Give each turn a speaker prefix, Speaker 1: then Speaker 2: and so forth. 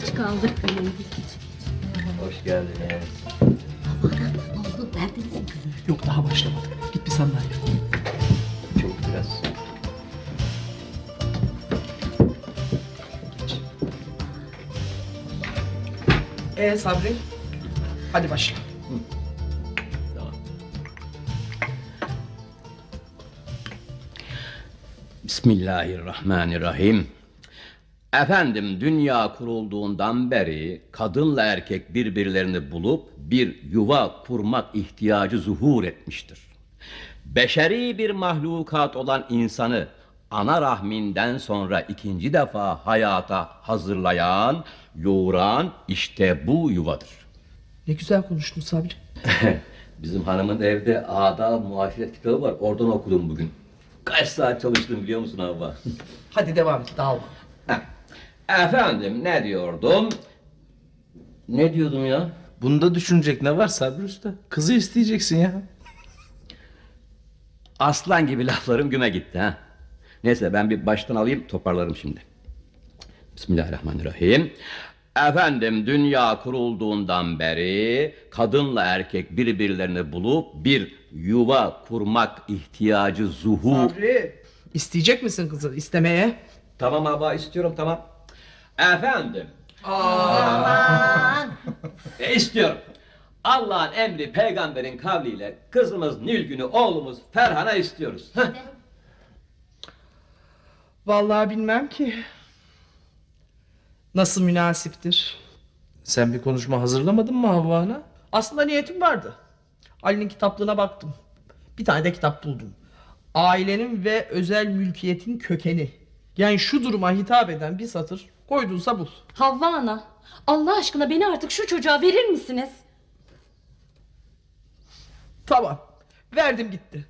Speaker 1: Geç kaldık.
Speaker 2: Hoş geldiniz.
Speaker 1: Oldu neredesin kızım?
Speaker 3: Yok daha başlamadık. Git bir sandalye.
Speaker 2: Çok biraz.
Speaker 3: Ee Sabri? Hadi başla.
Speaker 2: Tamam. Bismillahirrahmanirrahim. Efendim dünya kurulduğundan beri kadınla erkek birbirlerini bulup bir yuva kurmak ihtiyacı zuhur etmiştir. Beşeri bir mahlukat olan insanı ana rahminden sonra ikinci defa hayata hazırlayan, yoğuran işte bu yuvadır.
Speaker 3: Ne güzel konuştun Sabri.
Speaker 2: Bizim hanımın evde ada muaşeret kitabı var. Oradan okudum bugün. Kaç saat çalıştım biliyor musun Havva?
Speaker 3: Hadi devam et dağılma.
Speaker 2: Heh. Efendim ne diyordum? Ne diyordum ya?
Speaker 4: Bunda düşünecek ne var Sabri Usta? Kızı isteyeceksin ya.
Speaker 2: Aslan gibi laflarım güme gitti ha. Neyse ben bir baştan alayım toparlarım şimdi. Bismillahirrahmanirrahim. Efendim dünya kurulduğundan beri kadınla erkek birbirlerini bulup bir yuva kurmak ihtiyacı zuhur...
Speaker 3: Sabri. İsteyecek misin kızı istemeye?
Speaker 2: Tamam abi istiyorum tamam. Efendim. E, istiyorum. Allah'ın emri peygamberin kavliyle kızımız Nilgün'ü oğlumuz Ferhan'a istiyoruz. Heh.
Speaker 3: Vallahi bilmem ki. Nasıl münasiptir?
Speaker 4: Sen bir konuşma hazırlamadın mı Havva'na?
Speaker 3: Aslında niyetim vardı. Ali'nin kitaplığına baktım. Bir tane de kitap buldum. Ailenin ve özel mülkiyetin kökeni. Yani şu duruma hitap eden bir satır koydunsa bul.
Speaker 1: Havva ana. Allah aşkına beni artık şu çocuğa verir misiniz?
Speaker 3: Tamam. Verdim gitti.